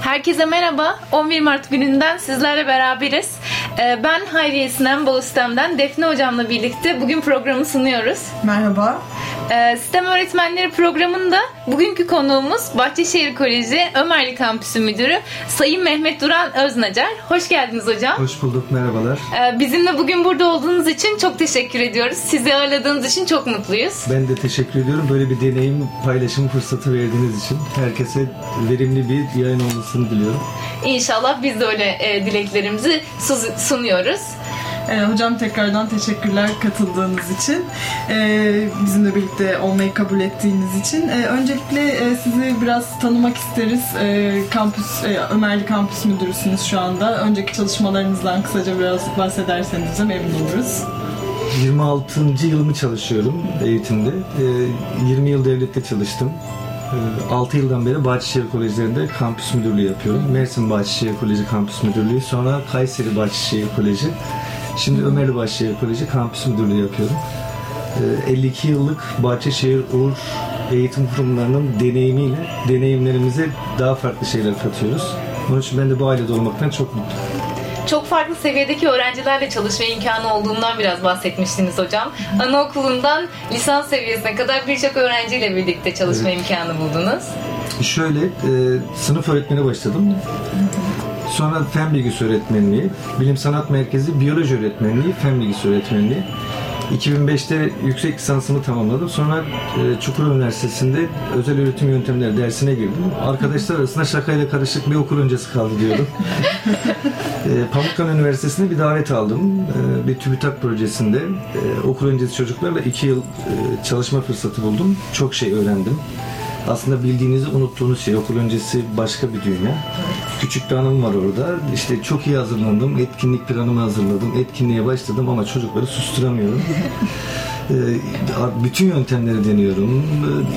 Herkese merhaba. 11 Mart gününden sizlerle beraberiz. Ee, ben Hayriye Sinem Boğustem'den Defne Hocam'la birlikte bugün programı sunuyoruz. Merhaba. Ee, Sistem Öğretmenleri programında bugünkü konuğumuz Bahçeşehir Koleji Ömerli Kampüsü Müdürü Sayın Mehmet Duran Öznacar. Hoş geldiniz hocam. Hoş bulduk, merhabalar. Ee, bizimle bugün burada olduğunuz için çok teşekkür ediyoruz. Sizi ağırladığınız için çok mutluyuz. Ben de teşekkür ediyorum. Böyle bir deneyim paylaşım fırsatı verdiğiniz için. Herkese verimli bir yayın olmasını diliyorum. İnşallah biz de öyle e, dileklerimizi sunuyoruz. Ee, hocam tekrardan teşekkürler katıldığınız için. Ee, bizimle birlikte olmayı kabul ettiğiniz için. Ee, öncelikle e, sizi biraz tanımak isteriz. Ee, kampüs, e, Ömerli Kampüs Müdürüsünüz şu anda. Önceki çalışmalarınızdan kısaca biraz bahsederseniz de memnun oluruz. 26. yılımı çalışıyorum eğitimde. Ee, 20 yıl devlette çalıştım. 6 ee, yıldan beri Bahçeşehir Kolejlerinde kampüs müdürlüğü yapıyorum. Mersin Bahçeşehir Koleji kampüs müdürlüğü, sonra Kayseri Bahçeşehir Koleji, Şimdi Ömerli Bahçeşehir Koleji kampüs müdürlüğü yapıyorum. 52 ee, yıllık Bahçeşehir Uğur eğitim kurumlarının deneyimiyle deneyimlerimize daha farklı şeyler katıyoruz. Onun için ben de bu ailede olmaktan çok mutluyum. Çok farklı seviyedeki öğrencilerle çalışma imkanı olduğundan biraz bahsetmiştiniz hocam. Anaokulundan lisans seviyesine kadar birçok öğrenciyle birlikte çalışma evet. imkanı buldunuz. Şöyle, e, sınıf öğretmeni başladım. Sonra fen bilgisi öğretmenliği, bilim sanat merkezi biyoloji öğretmenliği, fen bilgisi öğretmenliği. 2005'te yüksek lisansımı tamamladım. Sonra e, Çukurova Üniversitesi'nde özel öğretim yöntemleri dersine girdim. Arkadaşlar arasında şakayla karışık bir okul öncesi kaldı diyordum. e, Pamukkale Üniversitesi'nde bir davet aldım. E, bir TÜBİTAK projesinde okul öncesi çocuklarla iki yıl çalışma fırsatı buldum. Çok şey öğrendim aslında bildiğinizi unuttuğunuz şey. Okul öncesi başka bir dünya. Küçük bir anım var orada. İşte çok iyi hazırlandım. Etkinlik planımı hazırladım. Etkinliğe başladım ama çocukları susturamıyorum. Ee, bütün yöntemleri deniyorum.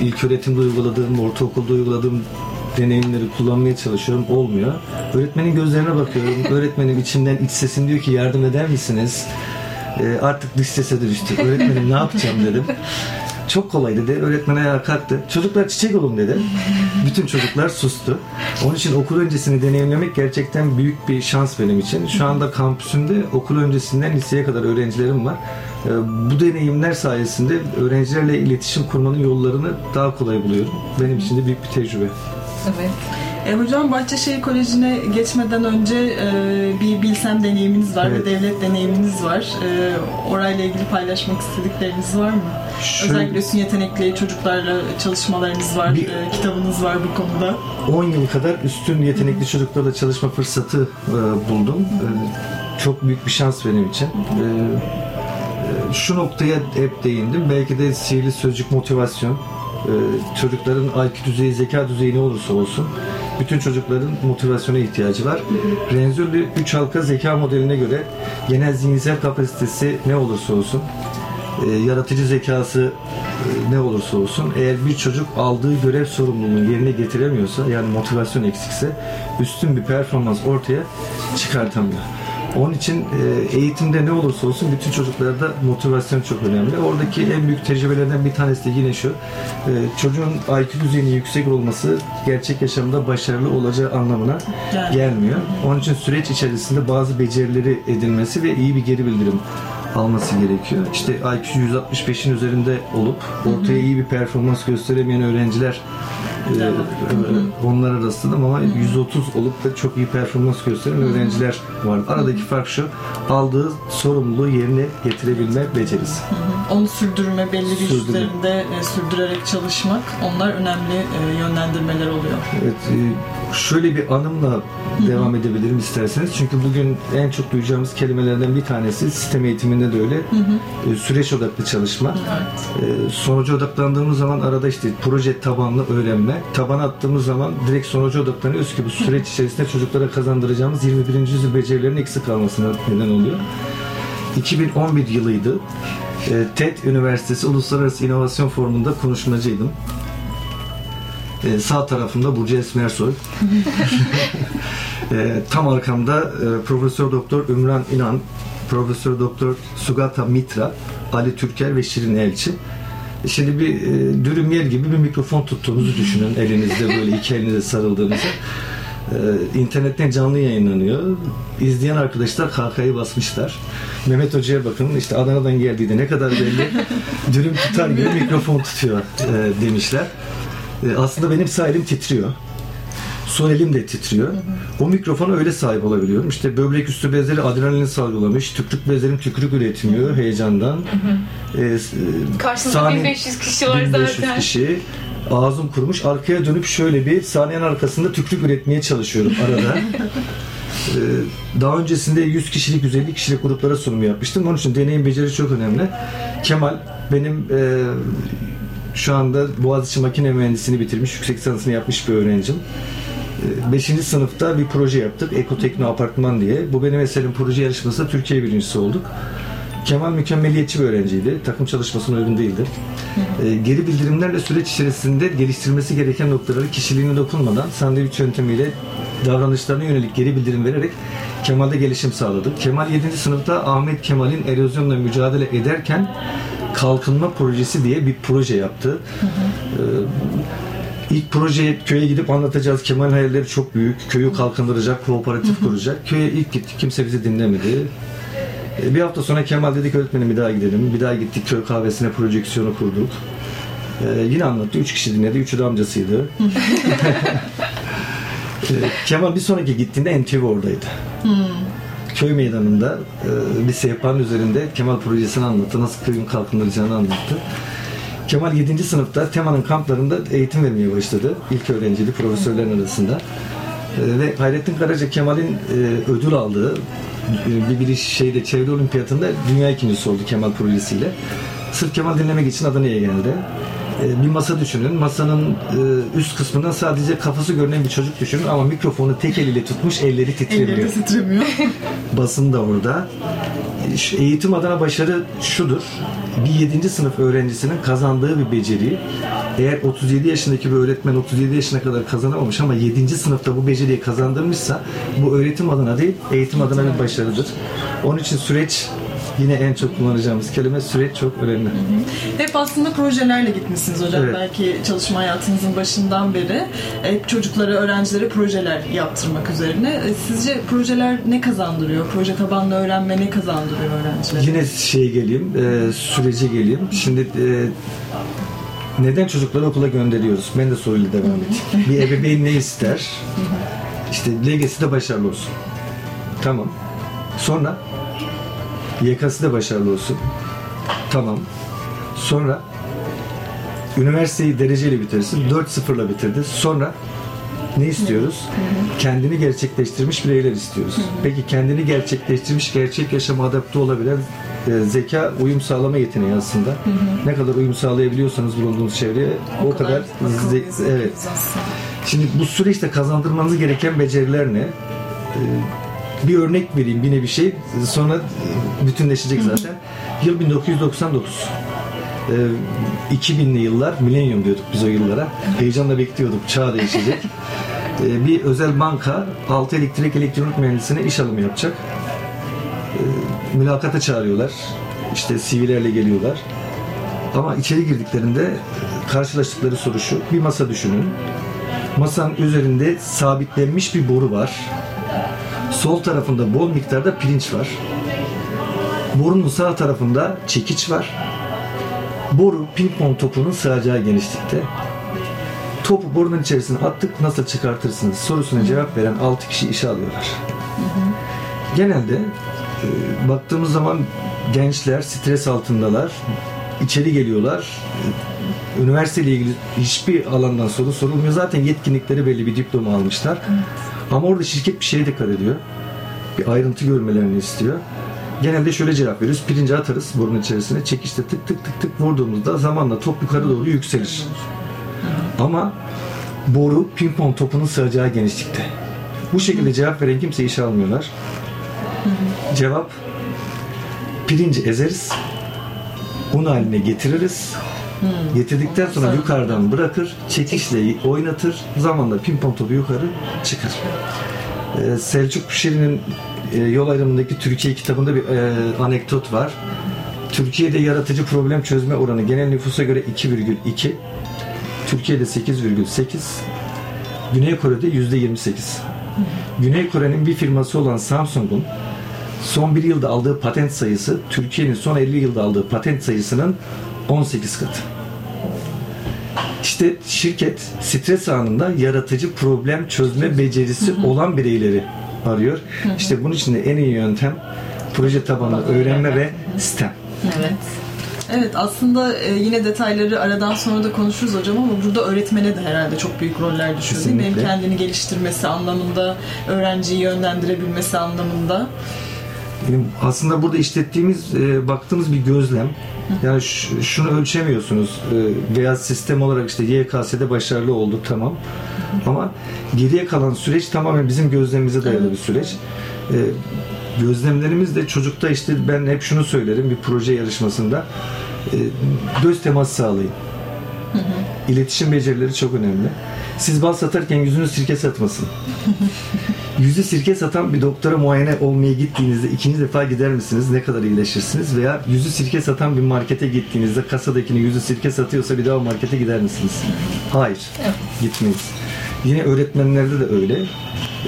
İlk öğretimde uyguladığım, ortaokulda uyguladığım deneyimleri kullanmaya çalışıyorum. Olmuyor. Öğretmenin gözlerine bakıyorum. Öğretmenim içimden iç sesim diyor ki yardım eder misiniz? Ee, artık dış sese dönüştü. Öğretmenim ne yapacağım dedim. Çok kolay dedi. Öğretmen ayağa kalktı. Çocuklar çiçek olun dedi. Bütün çocuklar sustu. Onun için okul öncesini deneyimlemek gerçekten büyük bir şans benim için. Şu anda kampüsümde okul öncesinden liseye kadar öğrencilerim var. Ee, bu deneyimler sayesinde öğrencilerle iletişim kurmanın yollarını daha kolay buluyorum. Benim için de büyük bir tecrübe. Evet. E, hocam Bahçeşehir Koleji'ne geçmeden önce e, bir bilsem deneyiminiz var evet. ve devlet deneyiminiz var. E, orayla ilgili paylaşmak istedikleriniz var mı? Şöyle, Özellikle üstün yetenekli çocuklarla çalışmalarınız var, bir, e, kitabınız var bu konuda. 10 yıl kadar üstün yetenekli çocuklarla çalışma fırsatı e, buldum. E, çok büyük bir şans benim için. E, e şu noktaya hep değindim. Belki de sihirli sözcük motivasyon. Ee, çocukların IQ düzeyi, zeka düzeyi ne olursa olsun bütün çocukların motivasyona ihtiyacı var. Renzulli 3 halka zeka modeline göre genel zihinsel kapasitesi ne olursa olsun e, yaratıcı zekası e, ne olursa olsun eğer bir çocuk aldığı görev sorumluluğunu yerine getiremiyorsa yani motivasyon eksikse üstün bir performans ortaya çıkartamıyor. Onun için e, eğitimde ne olursa olsun bütün çocuklarda motivasyon çok önemli. Oradaki en büyük tecrübelerden bir tanesi de yine şu. E, çocuğun IQ düzeyinin yüksek olması gerçek yaşamda başarılı olacağı anlamına gelmiyor. Onun için süreç içerisinde bazı becerileri edinmesi ve iyi bir geri bildirim alması gerekiyor. İşte IQ 165'in üzerinde olup ortaya iyi bir performans gösteremeyen öğrenciler e, onlara rastladım ama 130 olup da çok iyi performans gösteren öğrenciler var. Aradaki fark şu, aldığı sorumluluğu yerine getirebilme becerisi. Onu sürdürme, belli bir Sürdürme. üzerinde e, sürdürerek çalışmak, onlar önemli e, yönlendirmeler oluyor. Evet, e, şöyle bir anımla devam edebilirim isterseniz. Çünkü bugün en çok duyacağımız kelimelerden bir tanesi sistem eğitiminde de öyle. E, süreç odaklı çalışma. Evet. E, sonuca odaklandığımız zaman arada işte proje tabanlı öğrenme. Tabana attığımız zaman direkt sonuca odaklanıyoruz ki bu süreç içerisinde çocuklara kazandıracağımız 21. yüzyıl becerilerin eksik kalmasına neden oluyor. 2011 yılıydı. E, TED Üniversitesi Uluslararası İnovasyon Forumu'nda konuşmacıydım. E, sağ tarafımda Burcu Esmersoy. e, tam arkamda e, Profesör Doktor Ümran İnan, Profesör Doktor Sugata Mitra, Ali Türker ve Şirin Elçi. E, şimdi bir e, dürüm yer gibi bir mikrofon tuttuğunuzu düşünün elinizde böyle iki elinize sarıldığınızı. Ee, internetten canlı yayınlanıyor. İzleyen arkadaşlar kahkahayı basmışlar. Mehmet Hoca'ya bakın işte Adana'dan geldiğinde ne kadar belli. Dürüm tutar gibi mikrofon tutuyor e, demişler. E, aslında benim sağ elim titriyor. Sol elim de titriyor. O mikrofona öyle sahip olabiliyorum. İşte böbrek üstü bezleri adrenalin salgılamış. Tükrük bezlerim tükrük üretmiyor heyecandan. Karşınızda sahne- 1500 kişi var 1500 zaten. kişi. Ağzım kurumuş. Arkaya dönüp şöyle bir sahnenin arkasında tükrük üretmeye çalışıyorum arada. Ee, daha öncesinde 100 kişilik, 150 kişilik gruplara sunum yapmıştım. Onun için deneyim beceri çok önemli. Kemal benim e, şu anda Boğaziçi Makine Mühendisliğini bitirmiş, yüksek lisansını yapmış bir öğrencim. 5. sınıfta bir proje yaptık. Ekotekno Apartman diye. Bu benim eserim proje yarışmasında Türkiye birincisi olduk. Kemal mükemmeliyetçi bir öğrenciydi. Takım çalışmasına uygun değildi. Ee, geri bildirimlerle süreç içerisinde geliştirmesi gereken noktaları kişiliğine dokunmadan sandviç yöntemiyle davranışlarına yönelik geri bildirim vererek Kemal'de gelişim sağladık. Kemal 7. sınıfta Ahmet Kemal'in erozyonla mücadele ederken kalkınma projesi diye bir proje yaptı. Ee, İlk projeye köye gidip anlatacağız. Kemal hayalleri çok büyük. Köyü kalkındıracak, kooperatif kuracak. Köye ilk gittik. Kimse bizi dinlemedi. E, Bir hafta sonra Kemal dedik öğretmenim bir daha gidelim. Bir daha gittik köy kahvesine projeksiyonu kurduk. E, yine anlattı. Üç kişi dinledi. Üçü de amcasıydı. E, Kemal bir sonraki gittiğinde NTV oradaydı. Köy meydanında e, bir sehpanın üzerinde Kemal projesini anlattı. Nasıl köyün kalkındıracağını anlattı. Kemal 7. sınıfta Tema'nın kamplarında eğitim vermeye başladı. İlk öğrenciydi profesörlerin arasında. Ee, ve Hayrettin Karaca Kemal'in e, ödül aldığı e, bir, bir şeyde çevre olimpiyatında dünya ikincisi oldu Kemal projesiyle. Sırf Kemal dinlemek için Adana'ya geldi. E, bir masa düşünün. Masanın e, üst kısmından sadece kafası görünen bir çocuk düşünün ama mikrofonu tek eliyle tutmuş elleri titremiyor Elleri titremiyor. basın da orada. Eğitim adına başarı şudur. Bir 7. sınıf öğrencisinin kazandığı bir beceriyi eğer 37 yaşındaki bir öğretmen 37 yaşına kadar kazanamamış ama 7. sınıfta bu beceriyi kazandırmışsa bu öğretim adına değil eğitim adına bir başarıdır. Onun için süreç yine en çok kullanacağımız kelime süreç çok önemli. Hep aslında projelerle gitmişsiniz hocam. Evet. Belki çalışma hayatınızın başından beri hep çocuklara, öğrencilere projeler yaptırmak üzerine. E, Sizce projeler ne kazandırıyor? Proje tabanlı öğrenme ne kazandırıyor öğrencilere? Yine şeye geleyim, e, sürece geleyim. Şimdi e, neden çocukları okula gönderiyoruz? Ben de soruyla devam edeyim. Bir ebeveyn ne ister? İşte LGS'i de başarılı olsun. Tamam. Sonra YK'sı da başarılı olsun. Tamam. Sonra üniversiteyi dereceyle bitirsin. 4-0'la bitirdi. Sonra ne istiyoruz? Kendini gerçekleştirmiş bireyler istiyoruz. Peki kendini gerçekleştirmiş, gerçek yaşama adapte olabilen e, zeka uyum sağlama yeteneği aslında. Ne kadar uyum sağlayabiliyorsanız bulunduğunuz çevreye o, kadar, akıllı ze- izliyoruz evet. Şimdi bu süreçte kazandırmanız gereken beceriler ne? Ee, Bir örnek vereyim yine bir şey. Sonra e, bütünleşecek zaten. Yıl 1999. Ee, 2000'li yıllar, milenyum diyorduk biz o yıllara. Heyecanla bekliyorduk, çağ değişecek. Ee, Bir özel banka 6 elektrik elektronik mühendisine iş alımı yapacak. Mülakata çağırıyorlar. İşte CV'lerle geliyorlar. Ama içeri girdiklerinde e, karşılaştıkları soru şu. Bir masa düşünün. Masanın üzerinde sabitlenmiş bir boru var. Sol tarafında bol miktarda pirinç var. Borunun sağ tarafında çekiç var. Boru pimpon topunun sığacağı genişlikte. Topu borunun içerisine attık nasıl çıkartırsınız sorusuna cevap veren 6 kişi işe alıyorlar. Genelde e, baktığımız zaman gençler stres altındalar. İçeri geliyorlar. E, Üniversiteyle ilgili hiçbir alandan soru sorulmuyor. Zaten yetkinlikleri belli bir diploma almışlar. Ama orada şirket bir şeye dikkat ediyor. Bir ayrıntı görmelerini istiyor. Genelde şöyle cevap veriyoruz. Pirinci atarız borunun içerisine. Çekişte tık tık tık tık vurduğumuzda zamanla top yukarı doğru yükselir. Ama boru pimpon topunun sığacağı genişlikte. Bu şekilde cevap veren kimse işe almıyorlar. Cevap pirinci ezeriz. Un haline getiririz. Getirdikten sonra yukarıdan bırakır, çekişle oynatır. Zamanla pimpon topu yukarı çıkar. Ee, Selçuk Şirin'in e, yol ayrımındaki Türkiye kitabında bir e, anekdot var. Türkiye'de yaratıcı problem çözme oranı genel nüfusa göre 2,2. Türkiye'de 8,8. Güney Kore'de yüzde 28. Güney Kore'nin bir firması olan Samsung'un son bir yılda aldığı patent sayısı Türkiye'nin son 50 yılda aldığı patent sayısının 18 katı. İşte şirket stres anında yaratıcı problem çözme becerisi olan bireyleri arıyor. İşte bunun için de en iyi yöntem proje tabanlı öğrenme ve STEM. Evet. Evet aslında e, yine detayları aradan sonra da konuşuruz hocam ama burada öğretmene de herhalde çok büyük roller düşüyor değil mi? Hem Kesinlikle. kendini geliştirmesi anlamında, öğrenciyi yönlendirebilmesi anlamında. Benim aslında burada işlettiğimiz, e, baktığımız bir gözlem. Yani şunu ölçemiyorsunuz. E, veya sistem olarak işte YKS'de başarılı oldu tamam. Ama geriye kalan süreç tamamen bizim gözlemimize dayalı bir süreç. E, gözlemlerimiz de çocukta işte ben hep şunu söylerim bir proje yarışmasında. E, göz teması sağlayın. İletişim becerileri çok önemli. Siz bal satarken yüzünüz sirke satmasın. Yüzü sirke satan bir doktora muayene olmaya gittiğinizde ikinci defa gider misiniz? Ne kadar iyileşirsiniz? Veya yüzü sirke satan bir markete gittiğinizde kasadakini yüzü sirke satıyorsa bir daha markete gider misiniz? Hayır. Gitmeyiz. Yine öğretmenlerde de öyle.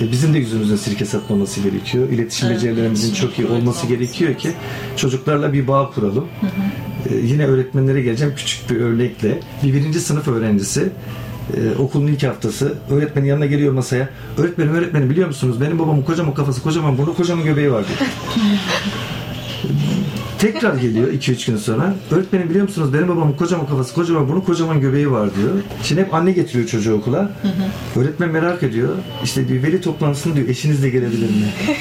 E, Bizim de yüzümüzün sirke satmaması gerekiyor. İletişim Evet, becerilerimizin çok iyi olması gerekiyor ki çocuklarla bir bağ kuralım. E, Yine öğretmenlere geleceğim küçük bir örnekle. Bir birinci sınıf öğrencisi e, okulun ilk haftası öğretmenin yanına geliyor masaya. Öğretmenim öğretmenim biliyor musunuz benim babamın kocaman kafası kocaman burnu kocaman göbeği var diyor. Tekrar geliyor 2-3 gün sonra. Öğretmenim biliyor musunuz benim babamın kocaman kafası, kocaman burnu, kocaman göbeği var diyor. Şimdi hep anne getiriyor çocuğu okula. Öğretmen merak ediyor. İşte bir veli toplantısını diyor eşiniz de gelebilir mi?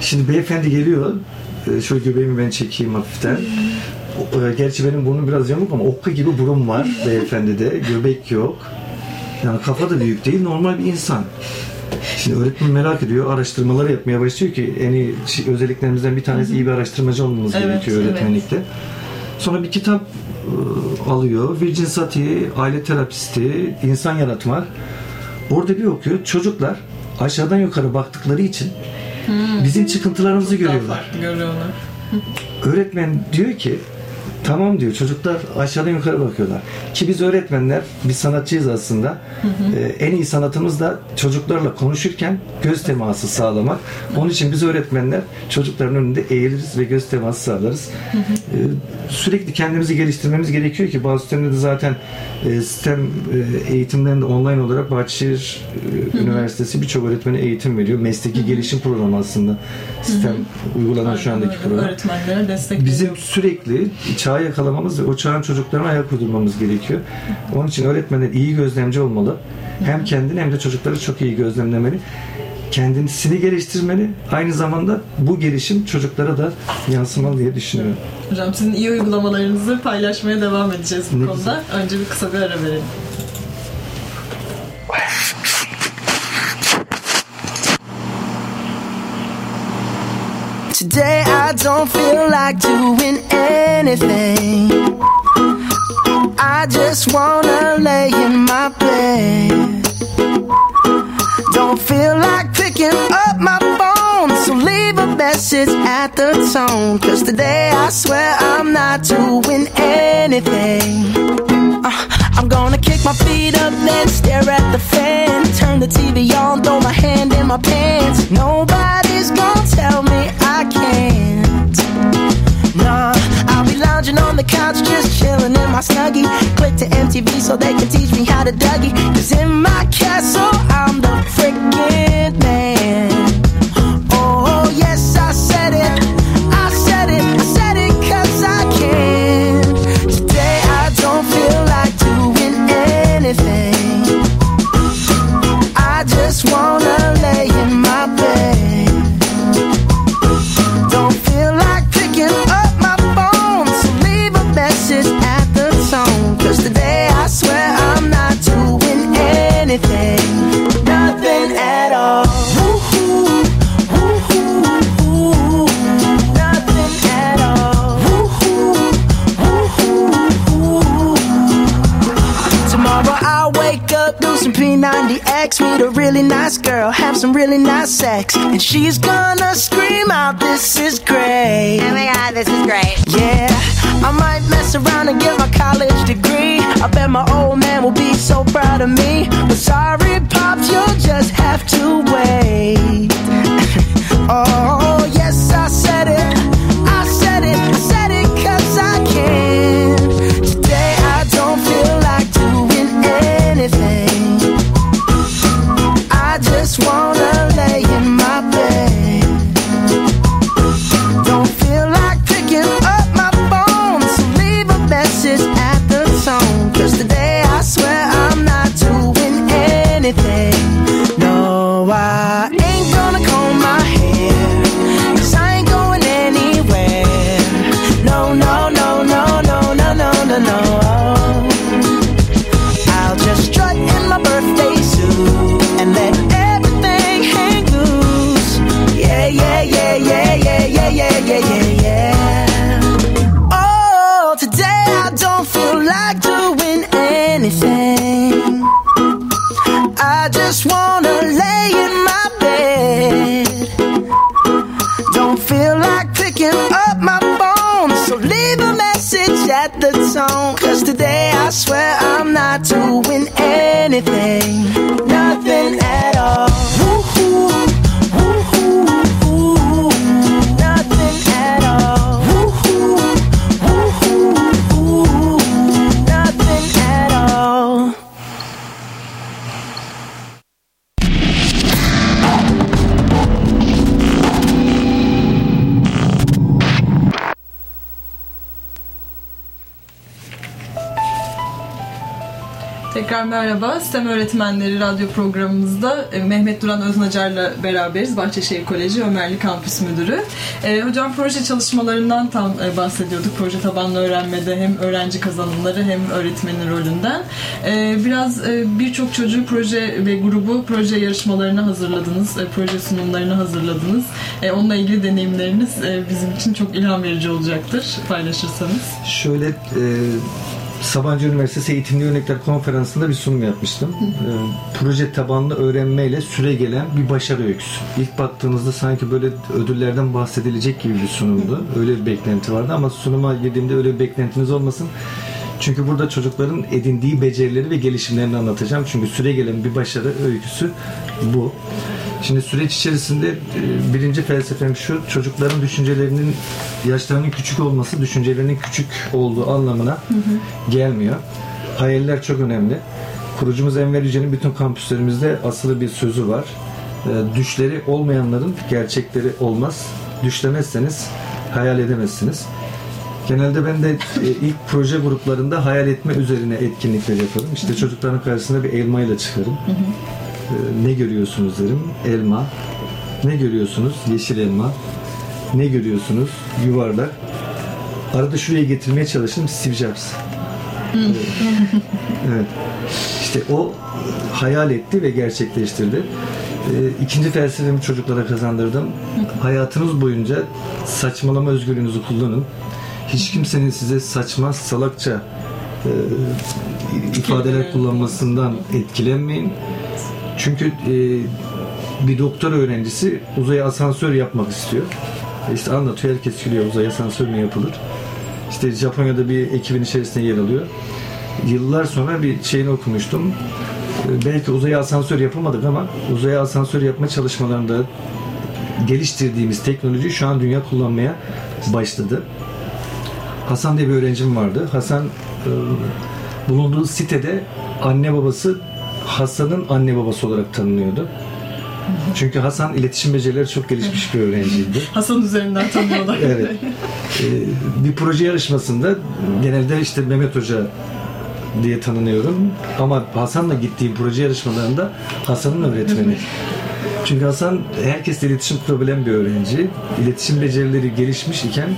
Şimdi beyefendi geliyor. Ee, Şöyle göbeğimi ben çekeyim hafiften. E, Gerçi benim burnum biraz yamuk ama okka gibi burun var beyefendide. Göbek yok. Yani kafa da büyük değil, normal bir insan. Şimdi öğretmen merak ediyor, araştırmaları yapmaya başlıyor ki en iyi özelliklerimizden bir tanesi iyi bir araştırmacı olmamız Evet, gerekiyor evet. öğretmenlikte. Sonra bir kitap e, alıyor. Virgin Satie, aile terapisti, insan yaratma. Orada bir okuyor. Çocuklar aşağıdan yukarı baktıkları için bizim çıkıntılarımızı görüyorlar. görüyorlar. Öğretmen diyor ki tamam diyor çocuklar aşağıdan yukarı bakıyorlar. Ki biz öğretmenler biz sanatçıyız aslında. Ee, en iyi sanatımız da çocuklarla konuşurken göz teması sağlamak. Onun için biz öğretmenler çocukların önünde eğiliriz ve göz teması sağlarız. Ee, sürekli kendimizi geliştirmemiz gerekiyor ki bazı sistemde de zaten e, sistem e, eğitimlerinde online olarak Bahçeşehir e, Üniversitesi birçok öğretmene eğitim veriyor. Mesleki gelişim programı aslında sistem uygulanan şu andaki program. Öğretmenlere destek Bizim sürekli çağı yakalamamız ve o çağın çocuklarına ayak uydurmamız gerekiyor. Onun için öğretmenler iyi gözlemci olmalı. Hem kendini hem de çocukları çok iyi gözlemlemeli. Kendisini geliştirmeli. Aynı zamanda bu gelişim çocuklara da yansımalı diye düşünüyorum. Hocam sizin iyi uygulamalarınızı paylaşmaya devam edeceğiz bu Ne konuda. Önce bir kısa bir ara verelim. Today I don't feel like doing anything. I just wanna lay in my bed. Don't feel like picking up my phone, so leave a message at the tone. Cause today I swear I'm not doing anything. Uh, I'm gonna kick my feet up, then stare at the fan. Turn the TV on, throw my hand in my pants. Nobody's gonna tell me I can't. Nah, lounging on the couch, just chilling in my snuggie. Click to MTV so they can teach me how to Dougie. Cause in my castle, I'm the freaking man. Some really nice sex, and she's gonna scream out, This is great. Oh my god, this is great. Yeah, I might mess around and get my college degree. I bet my old man will be so proud of me. But sorry, Pops, you'll just have to wait. oh, yes, I said it. Yeah, yeah, yeah. Oh, today I don't feel like doing anything. I just wanna lay in my bed. Don't feel like picking up my phone, so leave a message at the tone. Cause today I swear I'm not doing anything, merhaba. STEM Öğretmenleri radyo programımızda e, Mehmet Duran Öznacar'la beraberiz. Bahçeşehir Koleji Ömerli Kampüs Müdürü. E, hocam proje çalışmalarından tam e, bahsediyorduk. Proje tabanlı öğrenmede hem öğrenci kazanımları hem öğretmenin rolünden. Biraz birçok çocuğu proje ve grubu proje yarışmalarına hazırladınız. Proje sunumlarına hazırladınız. Onunla ilgili deneyimleriniz bizim için çok ilham verici olacaktır paylaşırsanız. Şöyle Sabancı Üniversitesi Eğitimli Örnekler Konferansı'nda bir sunum yapmıştım. E, proje tabanlı öğrenmeyle süre gelen bir başarı öyküsü. İlk baktığımızda sanki böyle ödüllerden bahsedilecek gibi bir sunumdu. Öyle bir beklenti vardı ama sunuma girdiğimde öyle bir beklentiniz olmasın. Çünkü burada çocukların edindiği becerileri ve gelişimlerini anlatacağım. Çünkü süre gelen bir başarı öyküsü bu. Şimdi süreç içerisinde e, birinci felsefem şu, çocukların düşüncelerinin yaşlarının küçük olması düşüncelerinin küçük olduğu anlamına gelmiyor. Hayaller çok önemli. Kurucumuz Enver Yücel'in bütün kampüslerimizde asılı bir sözü var. E, Düşleri olmayanların gerçekleri olmaz. Düşlemezseniz hayal edemezsiniz. Genelde ben de e, ilk proje gruplarında hayal etme üzerine etkinlikler yaparım. İşte çocukların karşısında bir elmayla çıkarım. Ee, ne görüyorsunuz derim. Elma. Ne görüyorsunuz? Yeşil elma. Ne görüyorsunuz? Yuvarlak. Arada şuraya getirmeye çalıştım. Steve Jobs. Ee, evet. İşte o hayal etti ve gerçekleştirdi. Ee, İkinci felsefemi çocuklara kazandırdım. Hayatınız boyunca saçmalama özgürlüğünüzü kullanın. Hiç kimsenin size saçma, salakça e, ifadeler kullanmasından etkilenmeyin. Çünkü e, bir doktor öğrencisi uzaya asansör yapmak istiyor. E İşte anlatıyor, herkes gülüyor uzaya asansör mü yapılır? İşte Japonya'da bir ekibin içerisinde yer alıyor. Yıllar sonra bir şeyini okumuştum. E, Belki uzaya asansör yapamadık ama uzaya asansör yapma çalışmalarında geliştirdiğimiz teknoloji şu an dünya kullanmaya başladı. Hasan diye bir öğrencim vardı. Hasan e, bulunduğu sitede anne babası Hasan'ın anne babası olarak tanınıyordu. Çünkü Hasan iletişim becerileri çok gelişmiş bir öğrenciydi. Hasan üzerinden tanıyorlar. Evet. Ee, bir proje yarışmasında genelde işte Mehmet Hoca diye tanınıyorum. Ama Hasan'la gittiğim proje yarışmalarında Hasan'ın öğretmeni. Çünkü Hasan herkesle iletişim kurabilen bir öğrenci. İletişim becerileri gelişmiş iken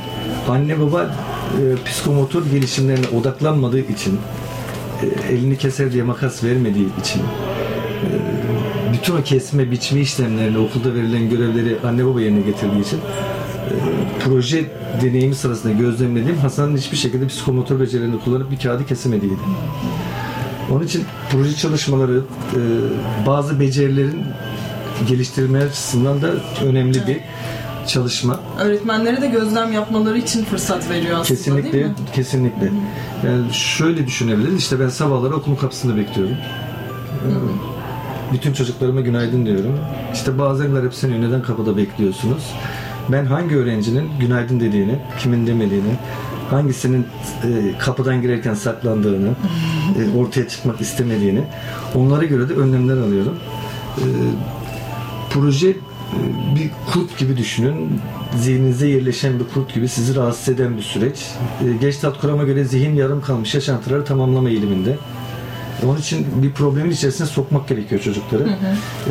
anne baba e, psikomotor gelişimlerine odaklanmadığı için elini keser diye makas vermediği için e, bütün o kesme biçme işlemlerini okulda verilen görevleri anne baba yerine getirdiği için e, proje deneyimi sırasında gözlemlediğim Hasan'ın hiçbir şekilde psikomotor becerilerini kullanıp bir kağıdı kesemediğiydi. Onun için proje çalışmaları e, bazı becerilerin geliştirilme açısından da önemli bir çalışma. Öğretmenlere de gözlem yapmaları için fırsat veriyor aslında değil Kesinlikle, mi? kesinlikle. Yani şöyle düşünebiliriz. İşte ben sabahları okulun kapısında bekliyorum. Ee, Bütün çocuklarıma günaydın diyorum. İşte bazenler hep seni neden kapıda bekliyorsunuz? Ben hangi öğrencinin günaydın dediğini, kimin demediğini, hangisinin e, kapıdan girerken saklandığını, e, ortaya çıkmak istemediğini, onlara göre de önlemler alıyorum. E, proje bir kurt gibi düşünün. Zihninize yerleşen bir kurt gibi sizi rahatsız eden bir süreç. E, Geç tat kurama göre zihin yarım kalmış yaşantıları tamamlama eğiliminde. Onun için bir problemin içerisine sokmak gerekiyor çocukları.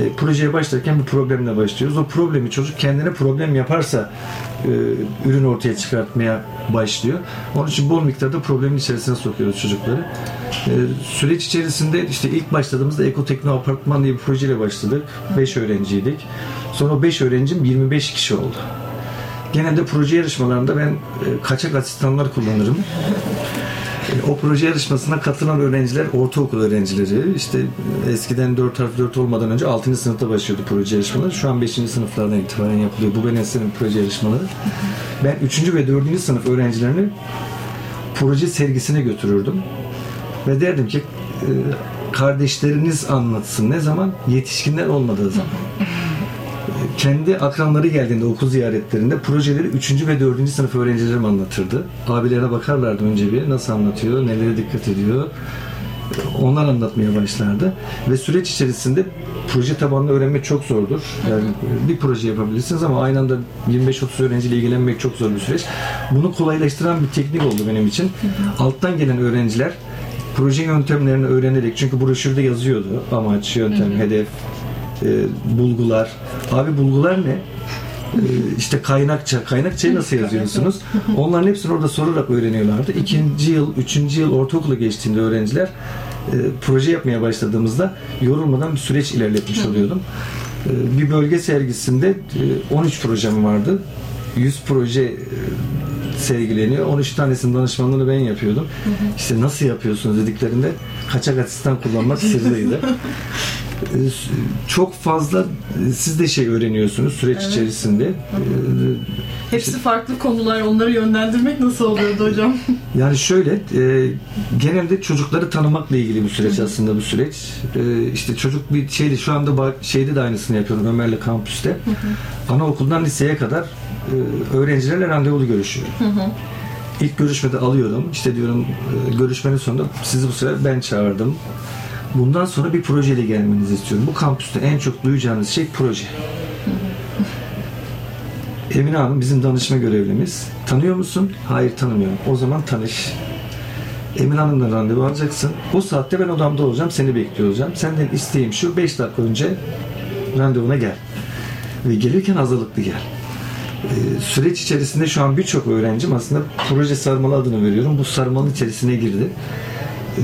E, projeye başlarken bir problemle başlıyoruz. O problemi çocuk kendine problem yaparsa e, ürün ortaya çıkartmaya başlıyor. Onun için bol miktarda problemin içerisine sokuyoruz çocukları. E, süreç içerisinde işte ilk başladığımızda Ekotekno Apartman diye bir projeyle başladık. 5 öğrenciydik. Sonra o 5 öğrencim 25 kişi oldu. Genelde proje yarışmalarında ben e, kaçak asistanlar kullanırım. O proje yarışmasına katılan öğrenciler ortaokul öğrencileri. İşte eskiden 4 harf 4 olmadan önce 6. sınıfta başlıyordu proje yarışmaları. Şu an 5. sınıflardan itibaren yapılıyor. Bu benesinin proje yarışmaları. Ben 3. ve 4. sınıf öğrencilerini proje sergisine götürürdüm. Ve derdim ki kardeşleriniz anlatsın. Ne zaman? Yetişkinler olmadığı zaman kendi akranları geldiğinde okul ziyaretlerinde projeleri 3. ve 4. sınıf öğrencilerim anlatırdı. Abilerine bakarlardı önce bir nasıl anlatıyor, nelere dikkat ediyor. Onlar anlatmaya başlardı. Ve süreç içerisinde proje tabanlı öğrenmek çok zordur. Yani bir proje yapabilirsiniz ama aynı anda 25-30 öğrenciyle ilgilenmek çok zor bir süreç. Bunu kolaylaştıran bir teknik oldu benim için. Alttan gelen öğrenciler proje yöntemlerini öğrenerek çünkü broşürde yazıyordu amaç, yöntem, hedef, e, bulgular. Abi bulgular ne? E, işte kaynakça. Kaynakçayı nasıl yazıyorsunuz? Onların hepsini orada sorarak öğreniyorlardı. İkinci yıl, üçüncü yıl ortaokula geçtiğinde öğrenciler e, proje yapmaya başladığımızda yorulmadan bir süreç ilerletmiş oluyordum. E, bir bölge sergisinde e, 13 projem vardı. 100 proje e, sergileniyor. 13 tanesinin danışmanlığını ben yapıyordum. İşte nasıl yapıyorsunuz dediklerinde kaçak asistan kullanmak sırrıydı. Ee, çok fazla e, siz de şey öğreniyorsunuz süreç içerisinde. Ee, Hepsi farklı konular. Onları yönlendirmek nasıl oluyordu hocam? Yani şöyle, e, genelde çocukları tanımakla ilgili bir süreç aslında bu süreç. E, işte çocuk bir şeydi, şu anda bak, şeyde de aynısını yapıyorum Ömer'le kampüste. Anaokuldan liseye kadar e, öğrencilerle randevulu görüşüyorum. İlk görüşmede alıyorum. İşte diyorum e, görüşmenin sonunda sizi bu sefer ben çağırdım. Bundan sonra bir projeyle gelmenizi istiyorum. Bu kampüste en çok duyacağınız şey proje. Emine Hanım bizim danışma görevlimiz. Tanıyor musun? Hayır tanımıyorum. O zaman tanış. Emine Hanım'la randevu alacaksın. O saatte ben odamda olacağım. Seni bekliyor olacağım. Senden isteğim şu 5 dakika önce randevuna gel. Ve gelirken hazırlıklı gel. Ee, süreç içerisinde şu an birçok öğrencim aslında proje sarmalı adını veriyorum. Bu sarmalın içerisine girdi. Ee,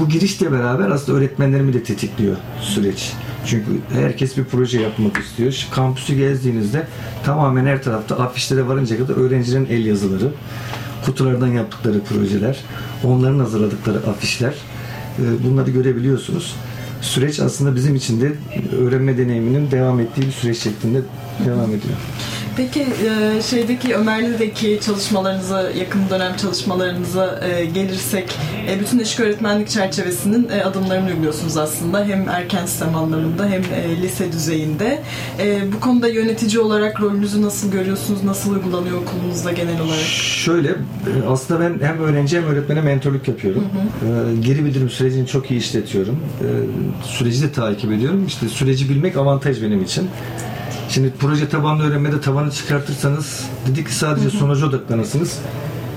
bu girişle beraber aslında öğretmenlerimi de tetikliyor süreç. Çünkü herkes bir proje yapmak istiyor. Şu kampüsü gezdiğinizde tamamen her tarafta afişlere varınca kadar öğrencilerin el yazıları, kutulardan yaptıkları projeler, onların hazırladıkları afişler e, bunları görebiliyorsunuz. Süreç aslında bizim için de öğrenme deneyiminin devam ettiği bir süreç şeklinde devam ediyor. Peki e, şeydeki Ömerli'deki çalışmalarınıza, yakın dönem çalışmalarınıza e, gelirsek e, bütün eşik öğretmenlik çerçevesinin e, adımlarını uyguluyorsunuz aslında. Hem erken sistem anlamında hem e, lise düzeyinde. E, bu konuda yönetici olarak rolünüzü nasıl görüyorsunuz? Nasıl uygulanıyor okulunuzda genel olarak? Şöyle, aslında ben hem öğrenci hem öğretmene mentorluk yapıyorum. E, Geri bildirim sürecini çok iyi işletiyorum. E, Süreci de takip ediyorum. İşte süreci bilmek avantaj benim için. Şimdi proje tabanlı öğrenmede tavanı çıkartırsanız dedik ki sadece sonuca odaklanırsınız.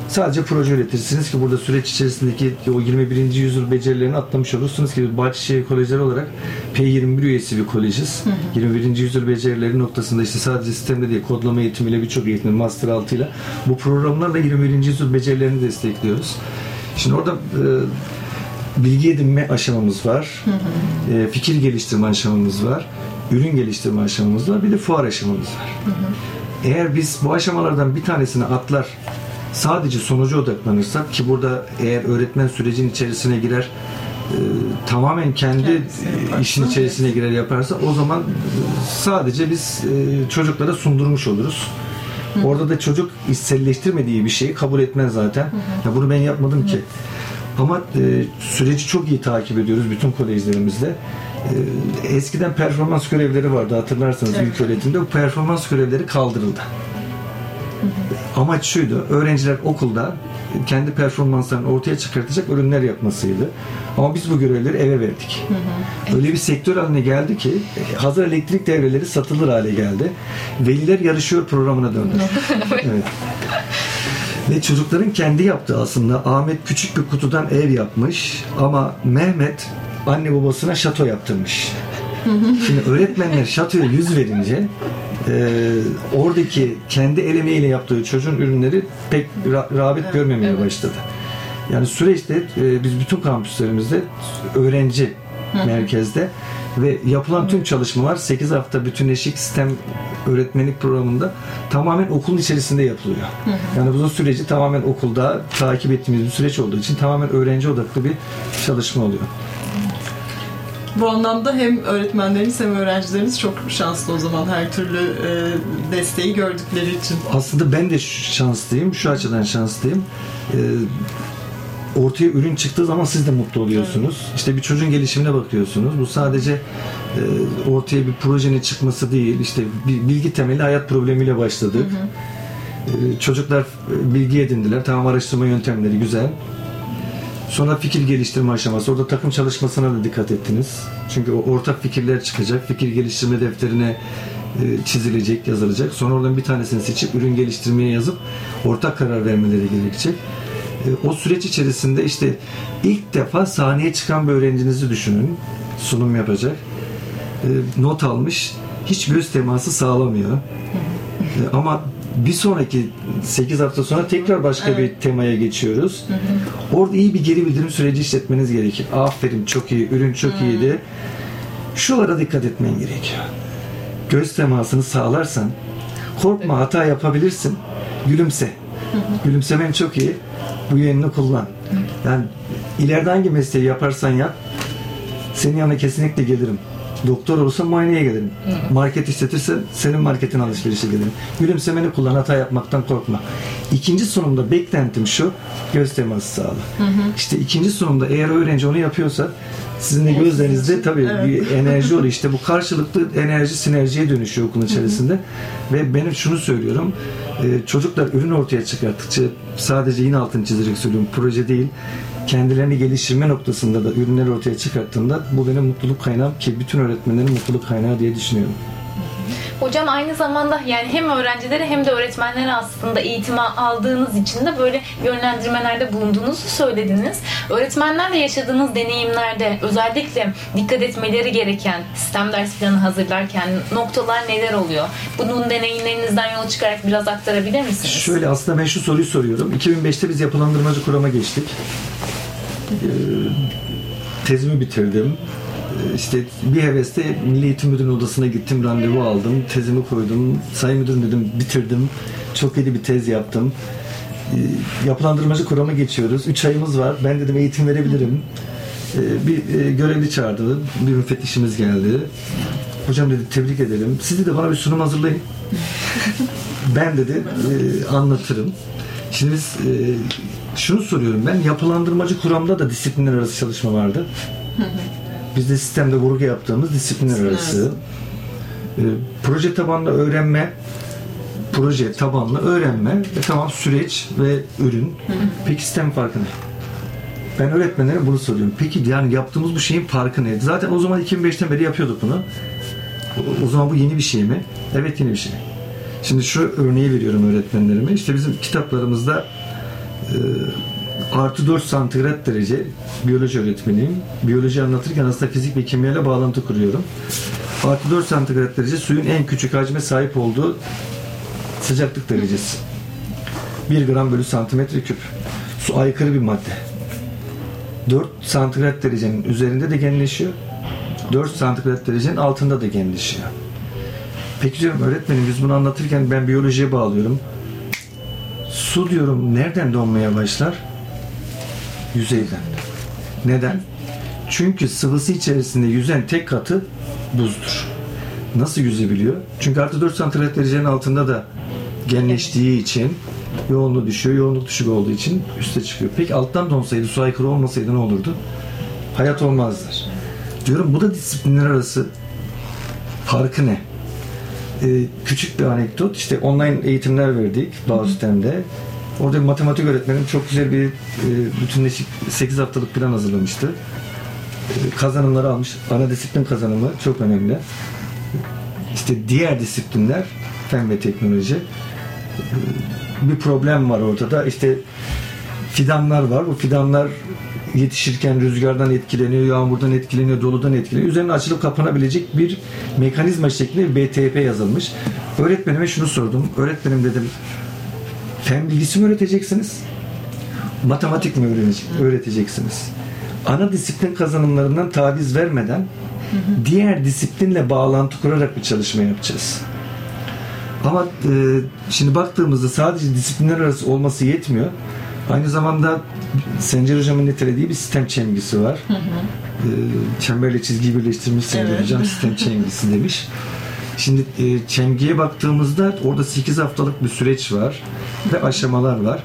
Sadece proje üretirsiniz ki burada süreç içerisindeki o 21. yüzyıl becerilerini atlamış olursunuz ki Bahçeşehir Kolejleri olarak P21 üyesi bir kolejiz. 21. yüzyıl becerileri noktasında işte sadece sistemde değil kodlama eğitimiyle birçok eğitim master altıyla bu programlarla 21. yüzyıl becerilerini destekliyoruz. Şimdi orada e, bilgi edinme aşamamız var. E, fikir geliştirme aşamamız var. Ürün geliştirme aşamamız var. Bir de fuar aşamamız var. Eğer biz bu aşamalardan bir tanesini atlar sadece sonuca odaklanırsak ki burada eğer öğretmen sürecin içerisine girer tamamen kendi Kendisi e, işin içerisine girer yaparsa o zaman e, sadece biz e, çocuklara sundurmuş oluruz. Orada da çocuk içselleştirmediği bir şeyi kabul etmez zaten. Ya bunu ben yapmadım ki. Ama e, süreci çok iyi takip ediyoruz bütün kolejlerimizde. E, eskiden performans görevleri vardı hatırlarsanız Evet. ilk öğretimde. Bu performans görevleri kaldırıldı. Amaç şuydu, öğrenciler okulda kendi performanslarını ortaya çıkartacak ürünler yapmasıydı. Ama biz bu görevleri eve verdik. Öyle bir sektör haline geldi ki hazır elektrik devreleri satılır hale geldi. Veliler yarışıyor programına döndü. evet. Ve çocukların kendi yaptığı aslında Ahmet küçük bir kutudan ev yapmış ama Mehmet anne babasına şato yaptırmış. Şimdi öğretmenler şatoya yüz verince e, oradaki kendi el emeğiyle yaptığı çocuğun ürünleri pek ra- rağbet görmemeye başladı. Yani süreçte e, biz bütün kampüslerimizde öğrenci merkezde ve yapılan tüm çalışmalar 8 hafta bütünleşik sistem öğretmenlik programında tamamen okulun içerisinde yapılıyor. Yani bu süreci tamamen okulda takip ettiğimiz bir süreç olduğu için tamamen öğrenci odaklı bir çalışma oluyor. Bu anlamda hem öğretmenlerimiz hem öğrencilerimiz çok şanslı o zaman her türlü e, desteği gördükleri için. Aslında ben de şanslıyım. Şu açıdan şanslıyım. Ee, ortaya ürün çıktığı zaman siz de mutlu oluyorsunuz. İşte bir çocuğun gelişimine bakıyorsunuz. Bu sadece e, ortaya bir projenin çıkması değil. İşte bir bilgi temeli hayat problemiyle başladık. Ee, çocuklar e, bilgi edindiler. Tamam araştırma yöntemleri güzel. Sonra fikir geliştirme aşaması. Orada takım çalışmasına da dikkat ettiniz. Çünkü ortak fikirler çıkacak. Fikir geliştirme defterine e, çizilecek, yazılacak. Sonra oradan bir tanesini seçip ürün geliştirmeye yazıp ortak karar vermeleri gerekecek. E, O süreç içerisinde işte ilk defa sahneye çıkan bir öğrencinizi düşünün. Sunum yapacak. E, Not almış. Hiç göz teması sağlamıyor. Ama bir sonraki 8 hafta sonra tekrar başka bir temaya geçiyoruz. Orada iyi bir geri bildirim süreci işletmeniz gerekir. Aferin çok iyi, ürün çok iyiydi. Şulara dikkat etmen gerekiyor. Göz temasını sağlarsan korkma hata yapabilirsin. Gülümse. Gülümsemen çok iyi. Bu yönünü kullan. Yani ileride hangi mesleği yaparsan yap senin yanına kesinlikle gelirim. Doktor olursa muayeneye gelirim. Market işletirse senin marketin alışverişe gelirim. Gülümsemeni kullan, hata yapmaktan korkma. İkinci sunumda beklentim şu, göz teması sağla. İşte ikinci sunumda eğer öğrenci onu yapıyorsa sizin de gözlerinizde tabii bir enerji oluyor. İşte bu karşılıklı enerji sinerjiye dönüşüyor okulun içerisinde. Ve benim şunu söylüyorum, e, çocuklar ürün ortaya çıkarttıkça sadece yine altını çizerek söylüyorum, proje değil, kendilerini geliştirme noktasında da ürünleri ortaya çıkarttığında bu benim mutluluk kaynağım ki bütün öğretmenlerin mutluluk kaynağı diye düşünüyorum. Hocam aynı zamanda yani hem öğrencilere hem de öğretmenlere aslında eğitim aldığınız için de böyle yönlendirmelerde bulunduğunuzu söylediniz. Öğretmenlerle yaşadığınız deneyimlerde özellikle dikkat etmeleri gereken sistem ders planı hazırlarken noktalar neler oluyor? Bunun deneyimlerinizden yola çıkarak biraz aktarabilir misiniz? Şöyle aslında ben şu soruyu soruyorum. 2005'te biz yapılandırmacı kurama geçtik. Ee, tezimi bitirdim. Ee, İşte bir heveste Milli Eğitim Müdürlüğü odasına gittim, randevu aldım, tezimi koydum. Sayın Müdürüm dedim, bitirdim. Çok iyi bir tez yaptım. Ee, yapılandırmacı kurama geçiyoruz. 3 ayımız var. Ben dedim eğitim verebilirim. Bir e, görevli çağırdı. Bir müfettişimiz geldi. Hocam dedi tebrik ederim. Siz de bana bir sunum hazırlayın. Ben dedi e, anlatırım. Şimdi biz e, şunu soruyorum ben yapılandırmacı kuramda da disiplinler arası çalışma vardı. Bizde sistemde vurgu yaptığımız disiplinler arası. E, proje tabanlı öğrenme proje tabanlı öğrenme ve tamam süreç ve ürün. Peki sistem farkı ne? Ben öğretmenlere bunu soruyorum. Peki yani yaptığımız bu şeyin farkı ne? Zaten o zaman 2005'ten beri yapıyorduk bunu. O, o zaman bu yeni bir şey mi? Evet yeni bir şey. Şimdi şu örneği veriyorum öğretmenlerime. İşte bizim kitaplarımızda artı 4 santigrat derece biyoloji öğretmeniyim. Biyoloji anlatırken aslında fizik ve kimya ile bağlantı kuruyorum. Artı 4 santigrat derece suyun en küçük hacme sahip olduğu sıcaklık derecesi. 1 gram bölü santimetre küp. Su aykırı bir madde. 4 santigrat derecenin üzerinde de genleşiyor. 4 santigrat derecenin altında da genleşiyor. Peki diyorum öğretmenim biz bunu anlatırken ben biyolojiye bağlıyorum. Su diyorum nereden donmaya başlar? Yüzeyden. Neden? Çünkü sıvısı içerisinde yüzen tek katı buzdur. Nasıl yüzebiliyor? Çünkü artı 4 santigrat derecenin altında da genleştiği için yoğunluğu düşüyor. Yoğunluk düşük olduğu için üste çıkıyor. Peki alttan donsaydı, su aykırı olmasaydı ne olurdu? Hayat olmazdır. Diyorum bu da disiplinler arası farkı ne? Ee, küçük bir anekdot. İşte online eğitimler verdik Bağüstem'de. Orada bir matematik öğretmenim çok güzel bir e, bütünleşik 8 haftalık plan hazırlamıştı. E, kazanımları almış. Ana disiplin kazanımı çok önemli. İşte diğer disiplinler fen ve teknoloji. E, bir problem var ortada. İşte fidanlar var. Bu fidanlar yetişirken rüzgardan etkileniyor, yağmurdan etkileniyor, doludan etkileniyor. Üzerine açılıp kapanabilecek bir mekanizma şeklinde bir BTP yazılmış. Öğretmenime şunu sordum. Öğretmenim dedim, fen bilgisi mi öğreteceksiniz? Matematik mi öğreteceksiniz? Ana disiplin kazanımlarından taviz vermeden diğer disiplinle bağlantı kurarak bir çalışma yapacağız. Ama e, şimdi baktığımızda sadece disiplinler arası olması yetmiyor. Aynı zamanda Sencer Hocam'ın nitelediği bir sistem çemgisi var. E, çemberle çizgiyi birleştirmiş Sencer Evet. Hocam sistem çemgisi demiş. Şimdi e, çemgiye baktığımızda orada 8 haftalık bir süreç var ve aşamalar var.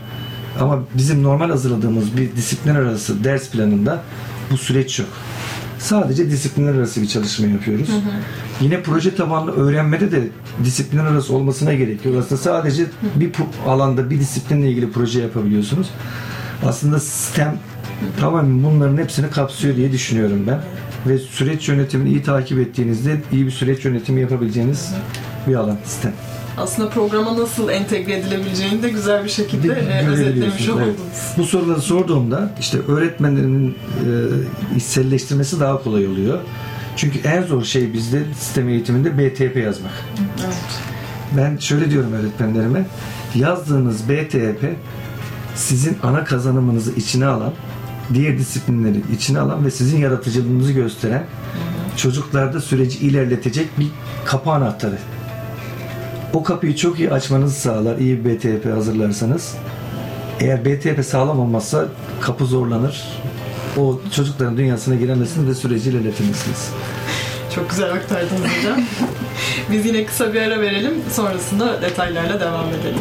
Ama bizim normal hazırladığımız bir disiplinler arası ders planında bu süreç yok. Sadece disiplinler arası bir çalışma yapıyoruz. Yine proje tabanlı öğrenmede de disiplinler arası olmasına gerek yok. Aslında sadece bir alanda bir disiplinle ilgili proje yapabiliyorsunuz. Aslında sistem tamamen bunların hepsini kapsıyor diye düşünüyorum ben. Ve süreç yönetimini iyi takip ettiğinizde iyi bir süreç yönetimi yapabileceğiniz bir alan sistem. Aslında programa nasıl entegre edilebileceğini de güzel bir şekilde e, özetlemiş görebiliyorsunuz, evet. oldunuz. Bu soruları sorduğumda işte öğretmenlerin e, içselleştirmesi daha kolay oluyor. Çünkü en zor şey bizde sistem eğitiminde BTP yazmak. Evet. Ben şöyle diyorum öğretmenlerime. Yazdığınız BTP sizin ana kazanımınızı içine alan, diğer disiplinleri içine alan ve sizin yaratıcılığınızı gösteren çocuklarda süreci ilerletecek bir kapı anahtarı. O kapıyı çok iyi açmanızı sağlar iyi bir BTP hazırlarsanız. Eğer BTP sağlam olmazsa kapı zorlanır. O çocukların dünyasına giremezsiniz ve süreci ilerletemezsiniz. Çok güzel aktardınız hocam. Biz yine kısa bir ara verelim. Sonrasında detaylarla devam edelim.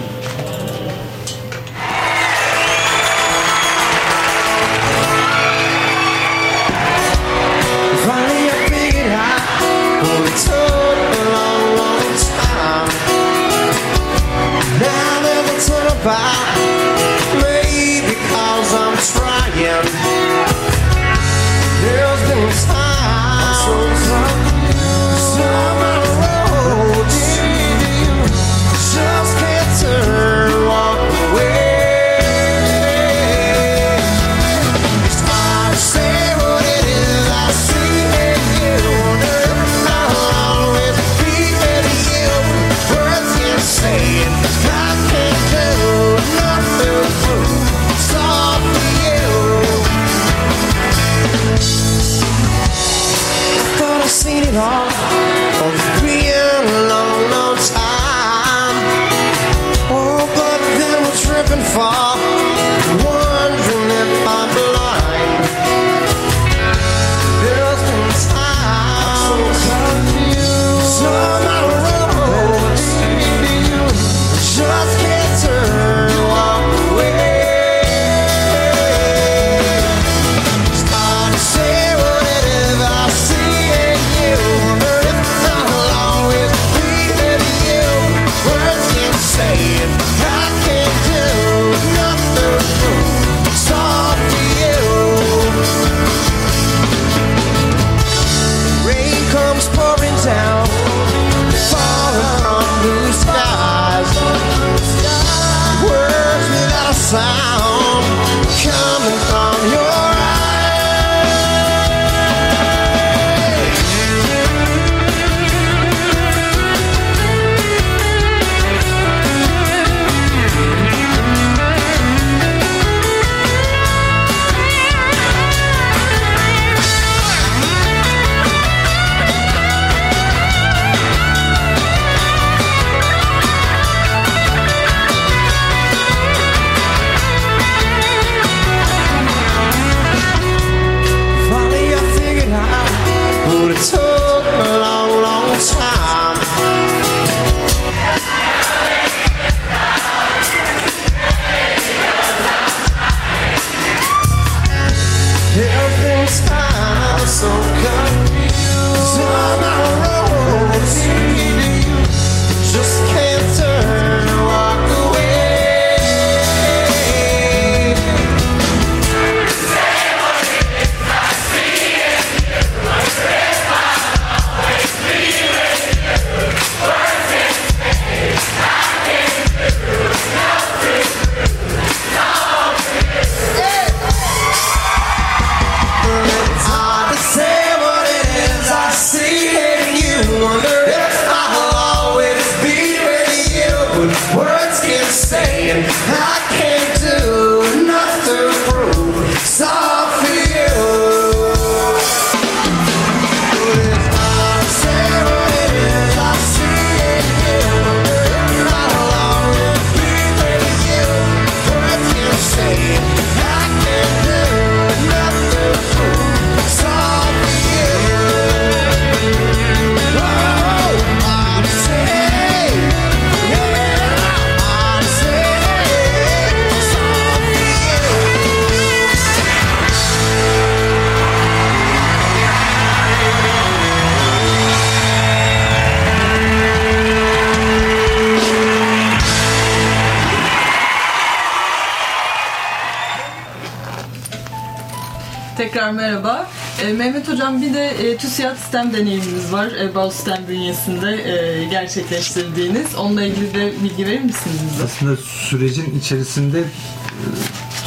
Tekrar merhaba. E, Mehmet Hocam bir de e, TÜSİAD sistem deneyimimiz var. E, Bal sistem bünyesinde e, gerçekleştirdiğiniz. Onunla ilgili de bilgi verir misiniz bize? Aslında sürecin içerisinde e,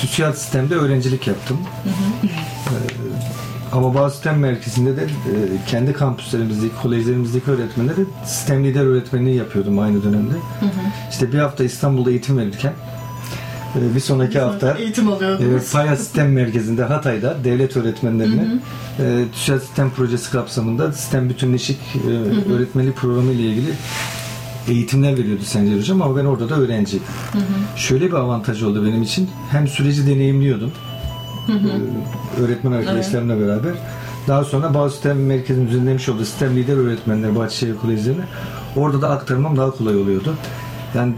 TÜSİAD sistemde öğrencilik yaptım. E, ama bazı sistem merkezinde de e, kendi kampüslerimizdeki, kolejlerimizdeki öğretmenleri sistem lider öğretmenliği yapıyordum aynı dönemde. İşte bir hafta İstanbul'da eğitim verirken e, bir sonraki hafta Eğitim alıyordunuz. Evet, Paya Sistem Merkezi'nde Hatay'da devlet öğretmenlerine e, TÜSİAD Sistem Projesi kapsamında sistem bütünleşik e, öğretmenlik programı ile ilgili eğitimler veriyordu Sencer Hocam ama ben orada da öğrenciydim. Şöyle bir avantaj oldu benim için. Hem süreci deneyimliyordum. e, öğretmen arkadaşlarımla beraber. Daha sonra bazı sistem merkezinin düzenlemiş olduğu sistem lider öğretmenler Bahçeşehir Kolejlerine orada da aktarmam daha kolay oluyordu. Yani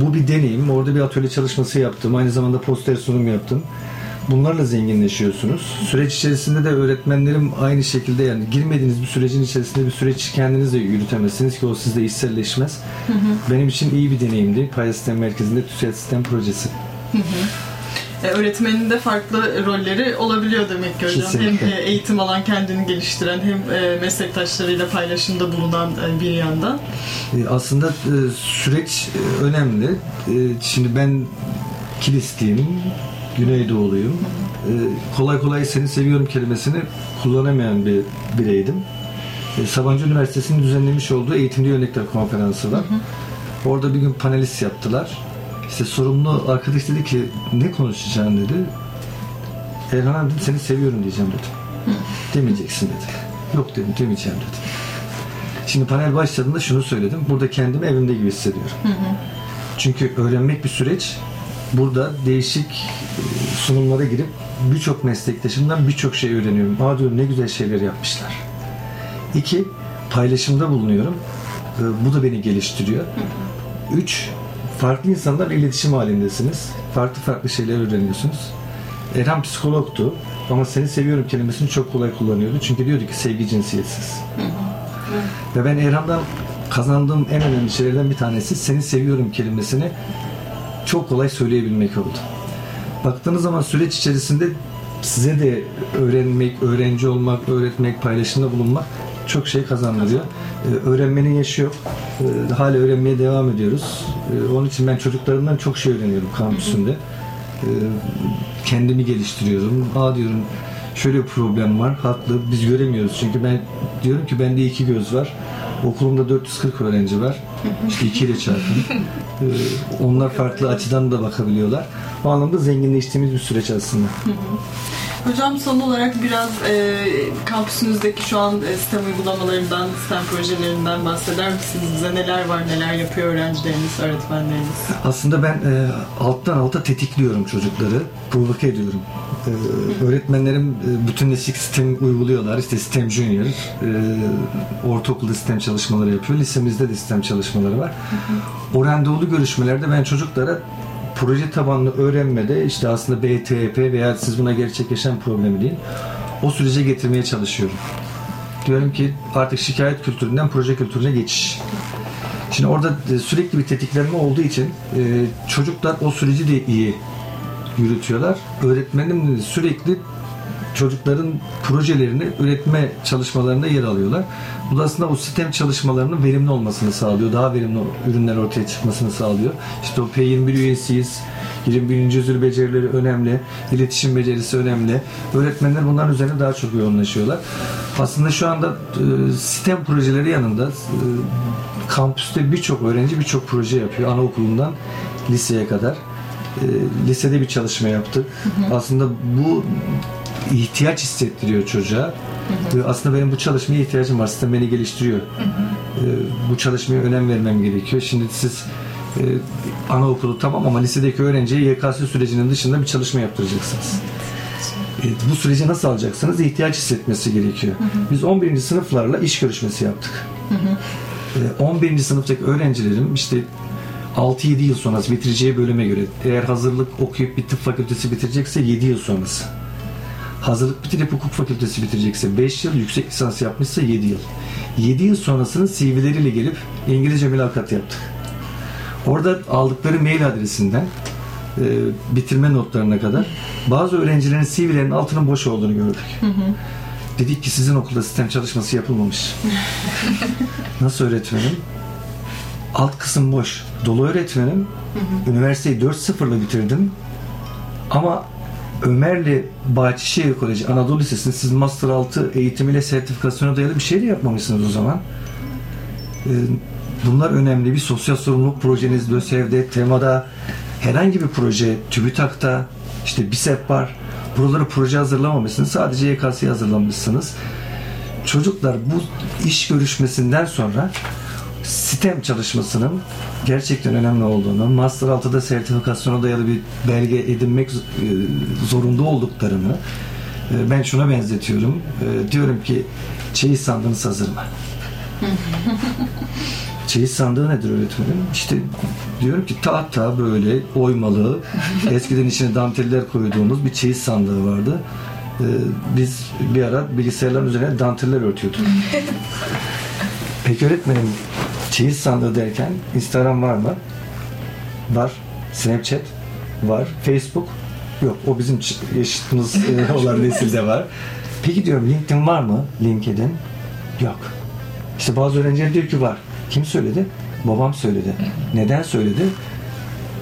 bu bir deneyim. Orada bir atölye çalışması yaptım. Aynı zamanda poster sunum yaptım. Bunlarla zenginleşiyorsunuz. Süreç içerisinde de öğretmenlerim aynı şekilde yani girmediğiniz bir sürecin içerisinde bir süreç kendiniz de yürütemezsiniz ki o sizde içselleşmez. Benim için iyi bir deneyimdi. Paya Sistem Merkezi'nde TÜSİAD Sistem Projesi. E, öğretmenin de farklı rolleri olabiliyor demek ki hocam. Kesinlikle. Hem e, eğitim alan, kendini geliştiren hem e, meslektaşlarıyla paylaşımda bulunan e, bir yandan. E, Aslında e, süreç e, önemli. E, Şimdi ben Kilisliyim, Güneydoğuluyum. E, Kolay kolay seni seviyorum kelimesini kullanamayan bir bireydim. E, Sabancı Üniversitesi'nin düzenlemiş olduğu Eğitimci Örnekler Konferansı var. Orada bir gün panelist yaptılar. İşte sorumlu arkadaş dedi ki ne konuşacaksın dedi. Erhan abi dedim, seni seviyorum diyeceğim dedim. Demeyeceksin dedi. Yok dedim demeyeceğim dedi. Şimdi panel başladığında şunu söyledim. Burada kendimi evimde gibi hissediyorum. Çünkü öğrenmek bir süreç. Burada değişik e, sunumlara girip birçok meslektaşımdan birçok şey öğreniyorum. Aa diyorum ne güzel şeyler yapmışlar. İki, paylaşımda bulunuyorum. E, Bu da beni geliştiriyor. Üç, farklı insanlarla iletişim halindesiniz. Farklı farklı şeyler öğreniyorsunuz. Erhan psikologtu ama seni seviyorum kelimesini çok kolay kullanıyordu. Çünkü diyordu ki sevgi cinsiyetsiz. Ve ben Erhan'dan kazandığım en önemli şeylerden bir tanesi seni seviyorum kelimesini çok kolay söyleyebilmek oldu. Baktığınız zaman süreç içerisinde size de öğrenmek, öğrenci olmak, öğretmek, paylaşımda bulunmak çok şey kazandırıyor. Ee, öğrenmenin yaşı yok. Ee, hala öğrenmeye devam ediyoruz. Ee, onun için ben çocuklarımdan çok şey öğreniyorum kampüsünde. Ee, kendimi geliştiriyorum. Aa diyorum şöyle bir problem var. Haklı. Biz göremiyoruz. Çünkü ben diyorum ki bende iki göz var. Okulumda 440 öğrenci var. İşte 2 ile çarpın. Ee, onlar farklı açıdan da bakabiliyorlar. O anlamda zenginleştiğimiz bir süreç aslında. Hocam son olarak biraz e, kampüsünüzdeki şu an e, sistem uygulamalarından, sistem projelerinden bahseder misiniz? Bize neler var, neler yapıyor öğrencileriniz, öğretmenleriniz? Aslında ben e, alttan alta tetikliyorum çocukları, provoke ediyorum. E, öğretmenlerim e, bütünleşik sistem uyguluyorlar. İşte sistem junior, e, ortaokulda sistem çalışmaları yapıyor. Lisemizde de sistem çalışmaları var. O randevulu görüşmelerde ben çocuklara proje tabanlı öğrenmede işte aslında BTP veya siz buna gerçek yaşam problemi deyin. O sürece getirmeye çalışıyorum. Diyorum ki artık şikayet kültüründen proje kültürüne geçiş. Şimdi orada e, sürekli bir tetiklenme olduğu için e, çocuklar o süreci de iyi yürütüyorlar. Öğretmenim sürekli çocukların projelerini üretme çalışmalarında yer alıyorlar. Bu da aslında o sistem çalışmalarının verimli olmasını sağlıyor. Daha verimli ürünler ortaya çıkmasını sağlıyor. İşte o P21 üyesiyiz. 21. yüzyıl becerileri önemli. iletişim becerisi önemli. Öğretmenler bunların üzerine daha çok yoğunlaşıyorlar. Aslında şu anda e, sistem projeleri yanında e, kampüste birçok öğrenci birçok proje yapıyor. Anaokulundan liseye kadar. E, lisede bir çalışma yaptık. Aslında bu ihtiyaç hissettiriyor çocuğa. Ve Aslında benim bu çalışmaya ihtiyacım var. Sistem beni geliştiriyor. E, bu çalışmaya önem vermem gerekiyor. Şimdi siz e, anaokulu tamam ama lisedeki öğrenciye YKS sürecinin dışında bir çalışma yaptıracaksınız. E, bu süreci nasıl alacaksınız? İhtiyaç hissetmesi gerekiyor. Biz 11. sınıflarla iş görüşmesi yaptık. E, 11. sınıftaki öğrencilerim işte 6-7 yıl sonrası bitireceği bölüme göre eğer hazırlık okuyup bir tıp fakültesi bitirecekse 7 yıl sonrası. Hazırlık bitirip hukuk fakültesi bitirecekse 5 yıl, yüksek lisans yapmışsa 7 yıl. 7 yıl sonrasının CV'leriyle gelip İngilizce mülakat yaptık. Orada aldıkları mail adresinden e, bitirme notlarına kadar bazı öğrencilerin CV'lerinin altının boş olduğunu gördük. Dedik ki sizin okulda sistem çalışması yapılmamış. Nasıl öğretmenim? Alt kısım boş. Dolu öğretmenim. Üniversiteyi 4-0'la bitirdim. Ama Ömerli Bahçeşehir Koleji Anadolu Lisesi'nde siz Master 6 eğitimiyle sertifikasyona dayalı bir şey de yapmamışsınız o zaman. Ee, Bunlar önemli. Bir sosyal sorumluluk projeniz, LÖSEV'de, temada, herhangi bir proje, TÜBİTAK'ta, işte BİSEP var. Buraları proje hazırlamamışsınız. Sadece YKS'yi hazırlamışsınız. Çocuklar bu iş görüşmesinden sonra sistem çalışmasının gerçekten önemli olduğunu, Master 6'da sertifikasyona dayalı bir belge edinmek e, zorunda olduklarını e, ben şuna benzetiyorum. E, Diyorum ki çeyiz sandığınız hazır mı? Çeyiz sandığı nedir öğretmenim? İşte diyorum ki tahta böyle oymalı, eskiden içine danteller koyduğumuz bir çeyiz sandığı vardı. Biz bir ara bilgisayarların üzerine danteller örtüyorduk. Peki öğretmenim çeyiz sandığı derken Instagram var mı? Var. Snapchat var. Facebook yok. O bizim yaşıtımız e, olan nesilde var. Peki diyorum LinkedIn var mı? LinkedIn yok. İşte bazı öğrenciler diyor ki var. Kim söyledi? Babam söyledi. Neden söyledi?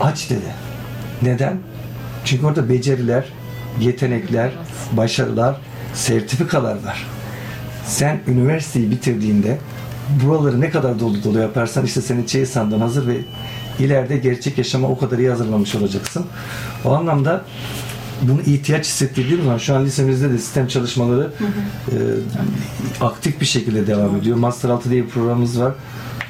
Aç dedi. Neden? Çünkü orada beceriler, yetenekler, başarılar, sertifikalar var. Sen üniversiteyi bitirdiğinde buraları ne kadar dolu dolu yaparsan işte senin çeyiz sandığın hazır ve ileride gerçek yaşama o kadar iyi hazırlamış olacaksın. O anlamda bunu ihtiyaç hissettirdiğim zaman şu an lisemizde de sistem çalışmaları e, aktif bir şekilde devam ediyor. Master 6 diye bir programımız var.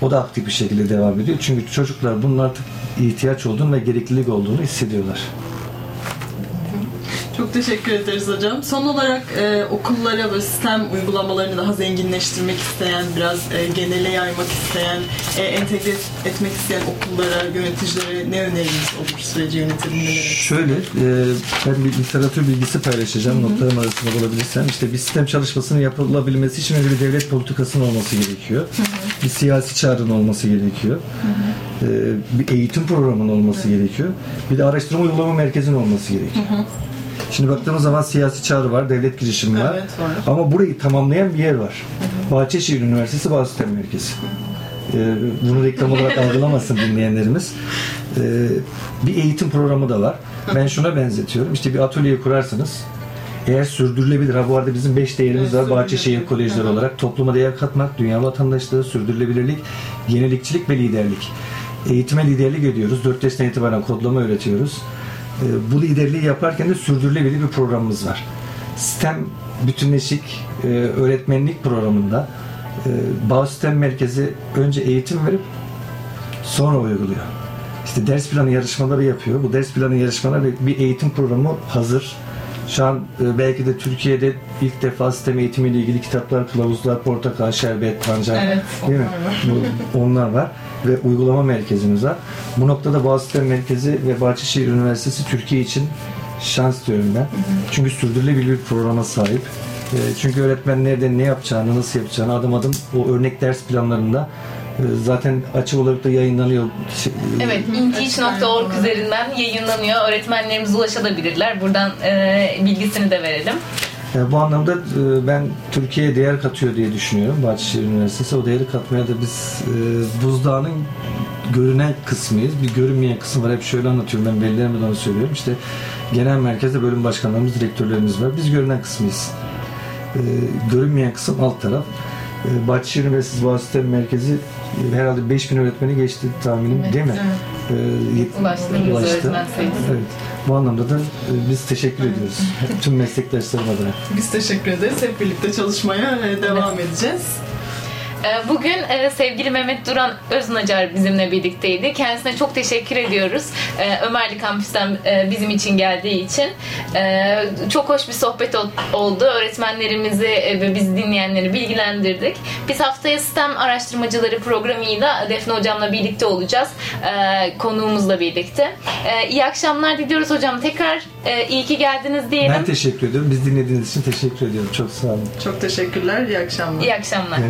O da aktif bir şekilde devam ediyor. Çünkü çocuklar bunun artık ihtiyaç olduğunu ve gereklilik olduğunu hissediyorlar. Çok teşekkür ederiz hocam. Son olarak e, okullara ve sistem uygulamalarını daha zenginleştirmek isteyen, biraz e, genele yaymak isteyen, e, entegre etmek isteyen okullara, yöneticilere ne öneriniz olur süreci yönetebilmeleri? Şöyle, e, ben bir literatür bilgisi paylaşacağım. Notlarım arasında bulabilirsem. İşte bir sistem çalışmasının yapılabilmesi için önce bir devlet politikasının olması gerekiyor. Bir siyasi çağrının olması gerekiyor. E, bir eğitim programının olması gerekiyor. Bir de araştırma uygulama merkezinin olması gerekiyor. Şimdi baktığımız zaman siyasi çağrı var, devlet girişimi var. Evet, var. Ama burayı tamamlayan bir yer var. Bahçeşehir Üniversitesi Bağ Sistem Merkezi. Ee, bunu reklam olarak algılamasın dinleyenlerimiz. Ee, bir eğitim programı da var. Ben şuna benzetiyorum. İşte bir atölye kurarsınız. Eğer sürdürülebilir, ha bu arada bizim 5 değerimiz Evet, var Bahçeşehir. Kolejleri Hı hı. olarak. Topluma değer katmak, dünya vatandaşlığı, sürdürülebilirlik, yenilikçilik ve liderlik. Eğitime liderlik ediyoruz. 4 yaştan itibaren kodlama öğretiyoruz. Ee, bu liderliği yaparken de sürdürülebilir bir programımız var. Sistem bütünleşik e, öğretmenlik programında e, Bağ Sistem Merkezi önce eğitim verip sonra uyguluyor. İşte ders planı yarışmaları yapıyor. Bu ders planı yarışmaları bir eğitim programı hazır. Şu an e, belki de Türkiye'de ilk defa sistem eğitimiyle ilgili kitaplar, kılavuzlar, portakal, şerbet, pancar Evet, değil mi? Bu- onlar var ve uygulama merkezimiz var. Bu noktada Bağ Sistem Merkezi ve Bahçeşehir Üniversitesi Türkiye için şans diyorum ben. Çünkü sürdürülebilir bir programa sahip. E, Çünkü öğretmen nerede ne yapacağını, nasıl yapacağını adım adım o örnek ders planlarında zaten açık olarak da yayınlanıyor. Şey, e, Evet, inteach.org üzerinden yayınlanıyor. Öğretmenlerimiz ulaşabilirler. Buradan e, bilgisini de verelim. Yani bu anlamda e, ben Türkiye'ye değer katıyor diye düşünüyorum Bahçeşehir Üniversitesi. O değeri katmaya da biz e, buzdağının görünen kısmıyız. Bir görünmeyen kısım var. Hep şöyle anlatıyorum. Ben belirlemeden onu söylüyorum. İşte genel merkezde bölüm başkanlarımız, direktörlerimiz var. Biz görünen kısmıyız. E, görünmeyen kısım alt taraf. E, Bahçeşehir Üniversitesi Sistem Merkezi e, herhalde 5000 öğretmeni geçti tahminim değil mi? E, yet- Ulaştığımız ulaştı. sayısı. Evet. Bu anlamda da e, biz teşekkür ediyoruz. Tüm meslektaşlarım adına. Biz teşekkür ederiz. Hep birlikte çalışmaya e, devam edeceğiz. Ee, Bugün e, sevgili Mehmet Duran Öznacar bizimle birlikteydi. Kendisine çok teşekkür ediyoruz. Ee, Ömerli Kampüs'ten e, bizim için geldiği için. Ee, Çok hoş bir sohbet ol- oldu. Öğretmenlerimizi e, ve bizi dinleyenleri bilgilendirdik. Biz haftaya sistem araştırmacıları programıyla Defne Hocam'la birlikte olacağız. Konuğumuzla birlikte. İyi akşamlar diliyoruz hocam. Tekrar iyi ki geldiniz diyelim. Ben teşekkür ediyorum. Biz dinlediğiniz için teşekkür ediyorum. Çok sağ olun. Çok teşekkürler. İyi akşamlar. İyi akşamlar.